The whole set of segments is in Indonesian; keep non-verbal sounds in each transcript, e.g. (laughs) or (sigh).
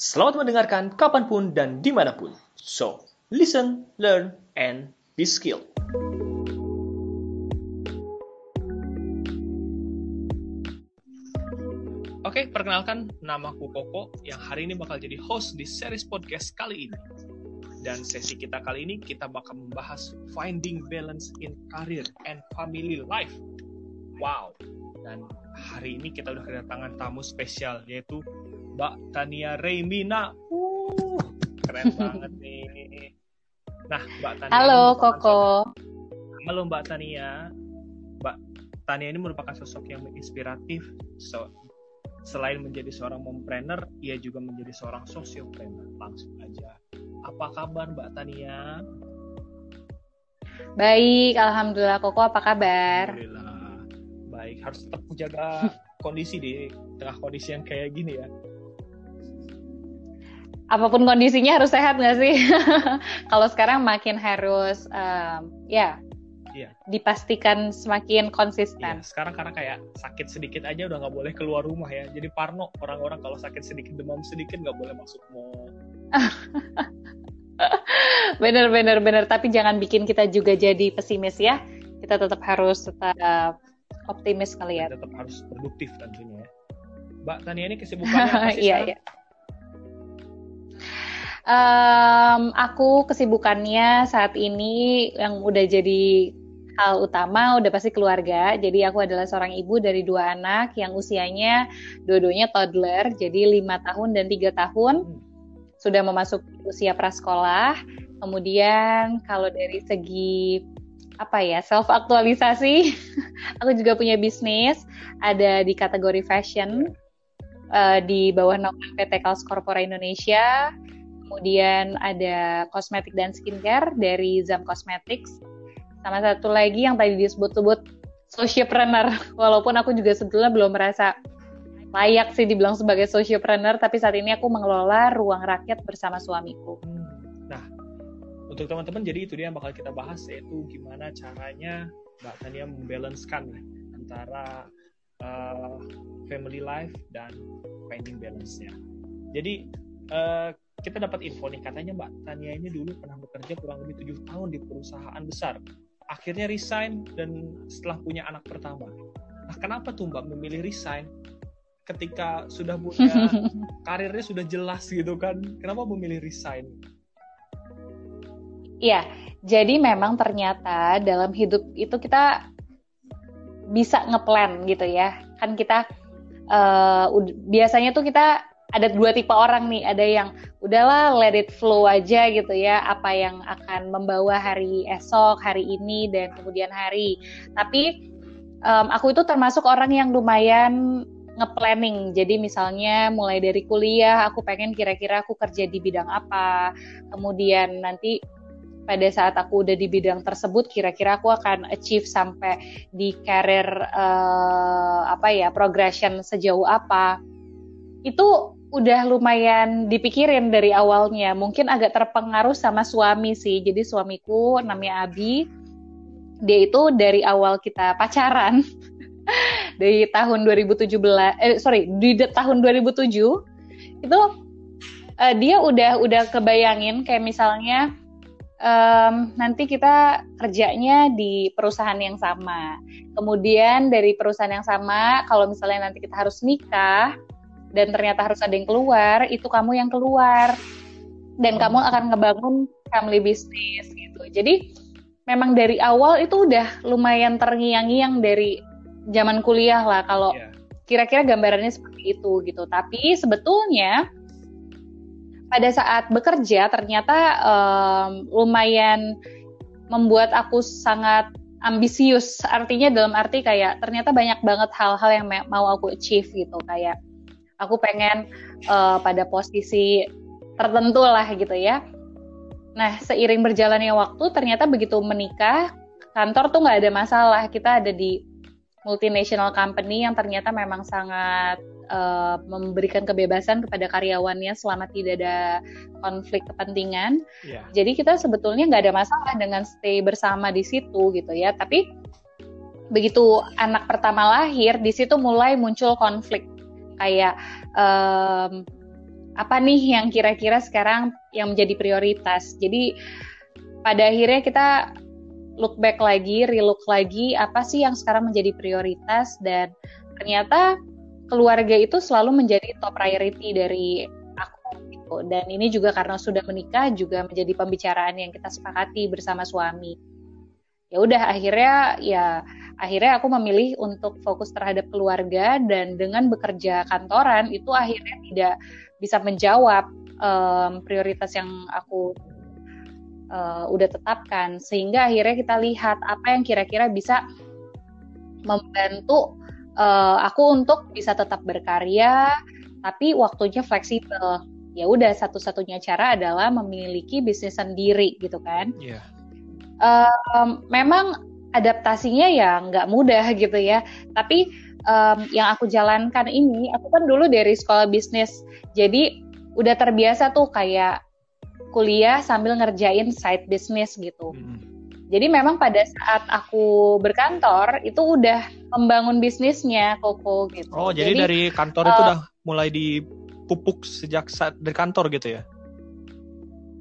Selamat mendengarkan kapan pun dan di mana pun. So, listen, learn, and be skilled. Oke, perkenalkan namaku Koko yang hari ini bakal jadi host di series podcast kali ini. Dan sesi kita kali ini kita bakal membahas finding balance in career and family life. Wow. Dan hari ini kita udah kedatangan tamu spesial yaitu Mbak Tania Reymina. Uh, keren (laughs) banget nih. Nah, Mbak Tania. Halo Koko. Halo Mbak Tania. Mbak Tania ini merupakan sosok yang menginspiratif. So, selain menjadi seorang mompreneur, ia juga menjadi seorang sosiopreneur. Langsung aja. Apa kabar Mbak Tania? Baik, Alhamdulillah. Koko apa kabar? Alhamdulillah. Baik, harus tetap menjaga kondisi di tengah kondisi yang kayak gini ya apa pun kondisinya harus sehat nggak sih? (laughs) Kalau sekarang makin harus um, ya Iya. dipastikan semakin konsisten. Iya, sekarang karena kayak sakit sedikit aja udah nggak boleh keluar rumah ya. Jadi parno orang-orang kalau sakit sedikit demam sedikit nggak boleh masuk mall. (laughs) bener bener bener. Tapi jangan bikin kita juga jadi pesimis ya. Kita tetap harus tetap optimis kali ya. Tetap harus produktif tentunya ya. Mbak Tania ini kesibukannya apa (laughs) sih Iya iya. Um, aku kesibukannya saat ini yang udah jadi hal utama udah pasti keluarga. Jadi aku adalah seorang ibu dari dua anak yang usianya dua-duanya toddler, jadi lima tahun dan tiga tahun sudah memasuki usia prasekolah. Kemudian kalau dari segi apa ya self aktualisasi, (laughs) aku juga punya bisnis ada di kategori fashion uh, di bawah naungan PT Kals Corpora Indonesia kemudian ada kosmetik dan skincare dari Zam Cosmetics, sama satu lagi yang tadi disebut-sebut sociopreneur, (laughs) walaupun aku juga sebetulnya belum merasa layak sih dibilang sebagai sociopreneur, tapi saat ini aku mengelola ruang rakyat bersama suamiku. Nah, untuk teman-teman jadi itu dia yang bakal kita bahas yaitu gimana caranya Mbak Tania membalancekan antara uh, family life dan finding balance-nya. Jadi uh, kita dapat info nih katanya Mbak Tania ini dulu pernah bekerja kurang lebih tujuh tahun di perusahaan besar. Akhirnya resign dan setelah punya anak pertama. Nah, kenapa tuh Mbak memilih resign ketika sudah punya (laughs) karirnya sudah jelas gitu kan? Kenapa memilih resign? Iya, jadi memang ternyata dalam hidup itu kita bisa ngeplan gitu ya. Kan kita uh, biasanya tuh kita ada dua tipe orang nih, ada yang udahlah let it flow aja gitu ya, apa yang akan membawa hari esok, hari ini dan kemudian hari. Tapi um, aku itu termasuk orang yang lumayan nge-planning. Jadi misalnya mulai dari kuliah aku pengen kira-kira aku kerja di bidang apa. Kemudian nanti pada saat aku udah di bidang tersebut kira-kira aku akan achieve sampai di career uh, apa ya progression sejauh apa. Itu udah lumayan dipikirin dari awalnya. Mungkin agak terpengaruh sama suami sih. Jadi suamiku namanya Abi. Dia itu dari awal kita pacaran (laughs) dari tahun 2017 eh sorry di tahun 2007 itu uh, dia udah udah kebayangin kayak misalnya um, nanti kita kerjanya di perusahaan yang sama. Kemudian dari perusahaan yang sama, kalau misalnya nanti kita harus nikah, dan ternyata harus ada yang keluar, itu kamu yang keluar. Dan kamu akan ngebangun family business gitu. Jadi memang dari awal itu udah lumayan terngiang-ngiang dari zaman kuliah lah kalau yeah. kira-kira gambarannya seperti itu gitu. Tapi sebetulnya pada saat bekerja ternyata um, lumayan membuat aku sangat ambisius. Artinya dalam arti kayak ternyata banyak banget hal-hal yang mau aku achieve gitu kayak aku pengen uh, pada posisi tertentu lah gitu ya. Nah, seiring berjalannya waktu, ternyata begitu menikah, kantor tuh nggak ada masalah. Kita ada di multinational company yang ternyata memang sangat uh, memberikan kebebasan kepada karyawannya selama tidak ada konflik kepentingan. Yeah. Jadi kita sebetulnya nggak ada masalah dengan stay bersama di situ gitu ya. Tapi begitu anak pertama lahir, di situ mulai muncul konflik kayak um, apa nih yang kira-kira sekarang yang menjadi prioritas. Jadi pada akhirnya kita look back lagi, relook lagi apa sih yang sekarang menjadi prioritas dan ternyata keluarga itu selalu menjadi top priority dari aku gitu. Dan ini juga karena sudah menikah juga menjadi pembicaraan yang kita sepakati bersama suami. Ya udah akhirnya ya akhirnya aku memilih untuk fokus terhadap keluarga dan dengan bekerja kantoran itu akhirnya tidak bisa menjawab um, prioritas yang aku uh, udah tetapkan sehingga akhirnya kita lihat apa yang kira-kira bisa membantu uh, aku untuk bisa tetap berkarya tapi waktunya fleksibel ya udah satu-satunya cara adalah memiliki bisnis sendiri gitu kan yeah. Iya. um, memang adaptasinya ya nggak mudah gitu ya tapi um, yang aku jalankan ini aku kan dulu dari sekolah bisnis jadi udah terbiasa tuh kayak kuliah sambil ngerjain side business gitu. Hmm. Jadi memang pada saat aku berkantor itu udah membangun bisnisnya Koko gitu. Oh, jadi, jadi dari kantor uh, itu udah mulai dipupuk sejak saat dari kantor gitu ya?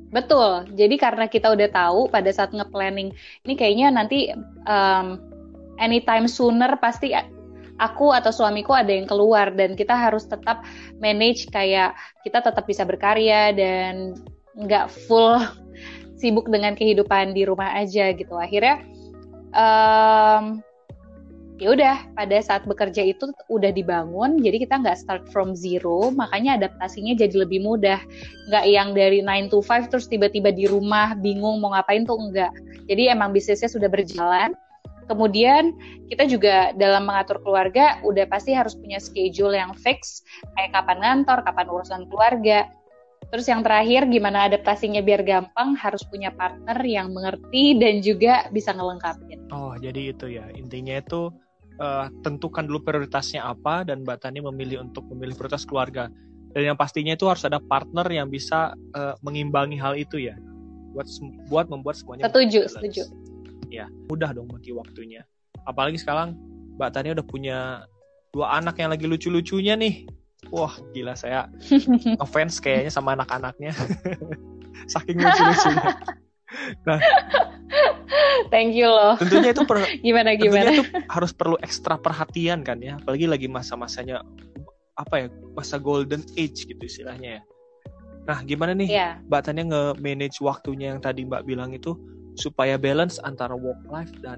Betul. Jadi karena kita udah tahu pada saat nge-planning ini kayaknya nanti um, anytime sooner pasti aku atau suamiku ada yang keluar dan kita harus tetap manage kayak kita tetap bisa berkarya dan nggak full (laughs) sibuk dengan kehidupan di rumah aja gitu akhirnya um, ya udah pada saat bekerja itu udah dibangun jadi kita nggak start from zero makanya adaptasinya jadi lebih mudah. Nggak yang dari 9 to 5 terus tiba-tiba di rumah bingung mau ngapain tuh enggak jadi emang bisnisnya sudah berjalan. Kemudian kita juga dalam mengatur keluarga udah pasti harus punya schedule yang fix kayak kapan ngantor kapan urusan keluarga. Terus yang terakhir gimana adaptasinya biar gampang harus punya partner yang mengerti dan juga bisa ngelengkapin. Oh jadi itu ya intinya itu uh, tentukan dulu prioritasnya apa dan Mbak Tani memilih untuk memilih prioritas keluarga. Dan yang pastinya itu harus ada partner yang bisa uh, mengimbangi hal itu ya buat buat membuat semuanya. Setuju setuju. Ya mudah dong bagi waktunya. Apalagi sekarang Mbak Tani udah punya dua anak yang lagi lucu-lucunya nih wah gila saya (laughs) ngefans kayaknya sama anak-anaknya (laughs) saking lucu-lucunya (laughs) nah thank you loh. Tentunya itu per, (laughs) gimana gimana? itu harus perlu ekstra perhatian kan ya. Apalagi lagi masa-masanya apa ya masa golden age gitu istilahnya ya. Nah gimana nih yeah. mbak Tania nge-manage waktunya yang tadi mbak bilang itu supaya balance antara work life dan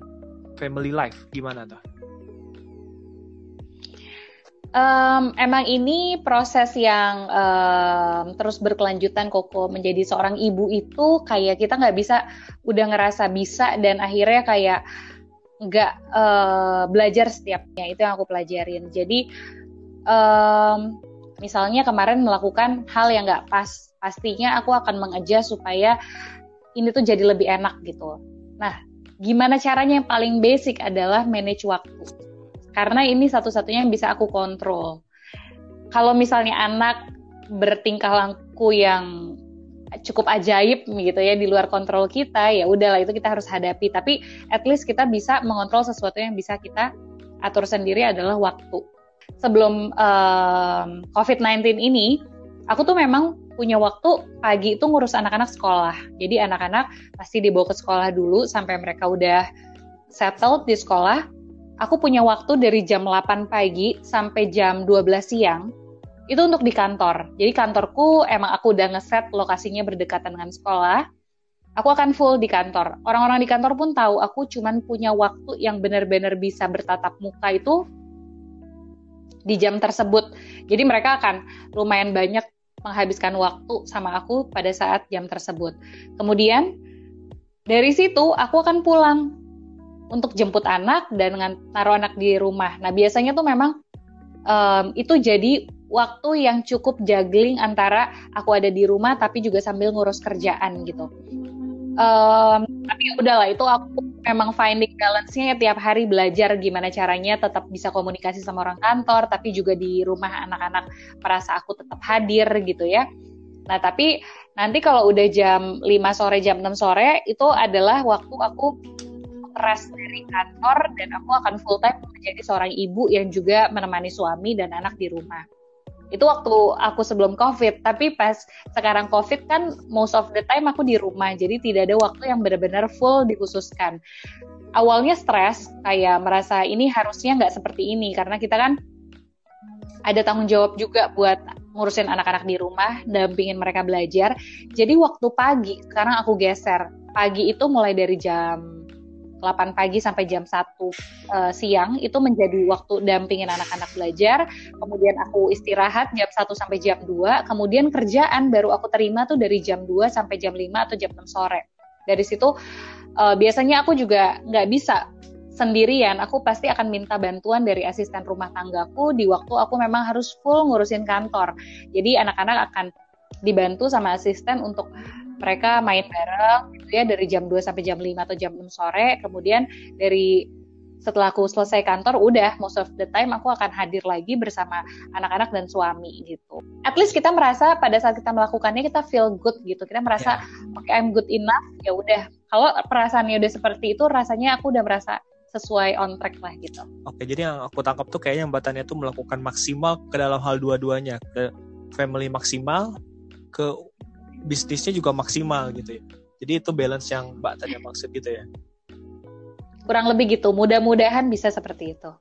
family life? Gimana tuh Um, emang ini proses yang um, terus berkelanjutan Koko menjadi seorang ibu itu kayak kita nggak bisa udah ngerasa bisa dan akhirnya kayak nggak uh, belajar setiapnya. Itu yang aku pelajarin. Jadi um, misalnya kemarin melakukan hal yang nggak pas pastinya aku akan mengejar supaya ini tuh jadi lebih enak gitu. Nah gimana caranya? Yang paling basic adalah manage waktu karena ini satu-satunya yang bisa aku kontrol. Kalau misalnya anak bertingkah laku yang cukup ajaib gitu ya di luar kontrol kita ya udahlah itu kita harus hadapi. Tapi at least kita bisa mengontrol sesuatu yang bisa kita atur sendiri adalah waktu. Sebelum um, COVID-19 ini aku tuh memang punya waktu pagi itu ngurus anak-anak sekolah. Jadi anak-anak pasti dibawa ke sekolah dulu sampai mereka udah settled di sekolah aku punya waktu dari jam 8 pagi sampai jam 12 siang itu untuk di kantor. Jadi kantorku emang aku udah ngeset lokasinya berdekatan dengan sekolah. Aku akan full di kantor. Orang-orang di kantor pun tahu aku cuman punya waktu yang benar-benar bisa bertatap muka itu di jam tersebut. Jadi mereka akan lumayan banyak menghabiskan waktu sama aku pada saat jam tersebut. Kemudian dari situ aku akan pulang untuk jemput anak dan taruh anak di rumah. Nah biasanya tuh memang um, itu jadi waktu yang cukup juggling antara aku ada di rumah tapi juga sambil ngurus kerjaan gitu. Um, tapi ya udahlah itu aku memang finding balance-nya ya tiap hari belajar gimana caranya tetap bisa komunikasi sama orang kantor tapi juga di rumah anak-anak merasa aku tetap hadir gitu ya. Nah, tapi nanti kalau udah jam 5 sore, jam 6 sore itu adalah waktu aku rest dari kantor dan aku akan full time menjadi seorang ibu yang juga menemani suami dan anak di rumah. Itu waktu aku sebelum COVID, tapi pas sekarang COVID kan most of the time aku di rumah, jadi tidak ada waktu yang benar-benar full dikhususkan. Awalnya stres, kayak merasa ini harusnya nggak seperti ini, karena kita kan ada tanggung jawab juga buat ngurusin anak-anak di rumah, dampingin mereka belajar. Jadi waktu pagi, sekarang aku geser. Pagi itu mulai dari jam 8 pagi sampai jam 1 uh, eh, siang itu menjadi waktu dampingin anak-anak belajar. Kemudian aku istirahat jam 1 sampai jam 2. Kemudian kerjaan baru aku terima tuh dari jam 2 sampai jam 5 atau jam 6 sore. Dari situ uh, biasanya aku juga nggak bisa sendirian, aku pasti akan minta bantuan dari asisten rumah tanggaku di waktu aku memang harus full ngurusin kantor. Jadi anak-anak akan dibantu sama asisten untuk mereka main bareng gitu ya dari jam 2 sampai jam 5 atau jam 6 sore. Kemudian dari setelah aku selesai kantor udah most of the time aku akan hadir lagi bersama anak-anak dan suami gitu. At least kita merasa pada saat kita melakukannya kita feel good gitu. Kita merasa yeah. oke okay, I'm good enough ya udah. Kalau perasaannya udah seperti itu rasanya aku udah merasa sesuai on track lah gitu. Oke, jadi yang aku tangkap tuh kayaknya Mbak Tania tuh melakukan maksimal ke dalam hal dua-duanya, ke family maksimal, ke bisnisnya juga maksimal gitu ya. Jadi itu balance yang Mbak Tania maksud gitu ya. Kurang lebih gitu, mudah-mudahan bisa seperti itu.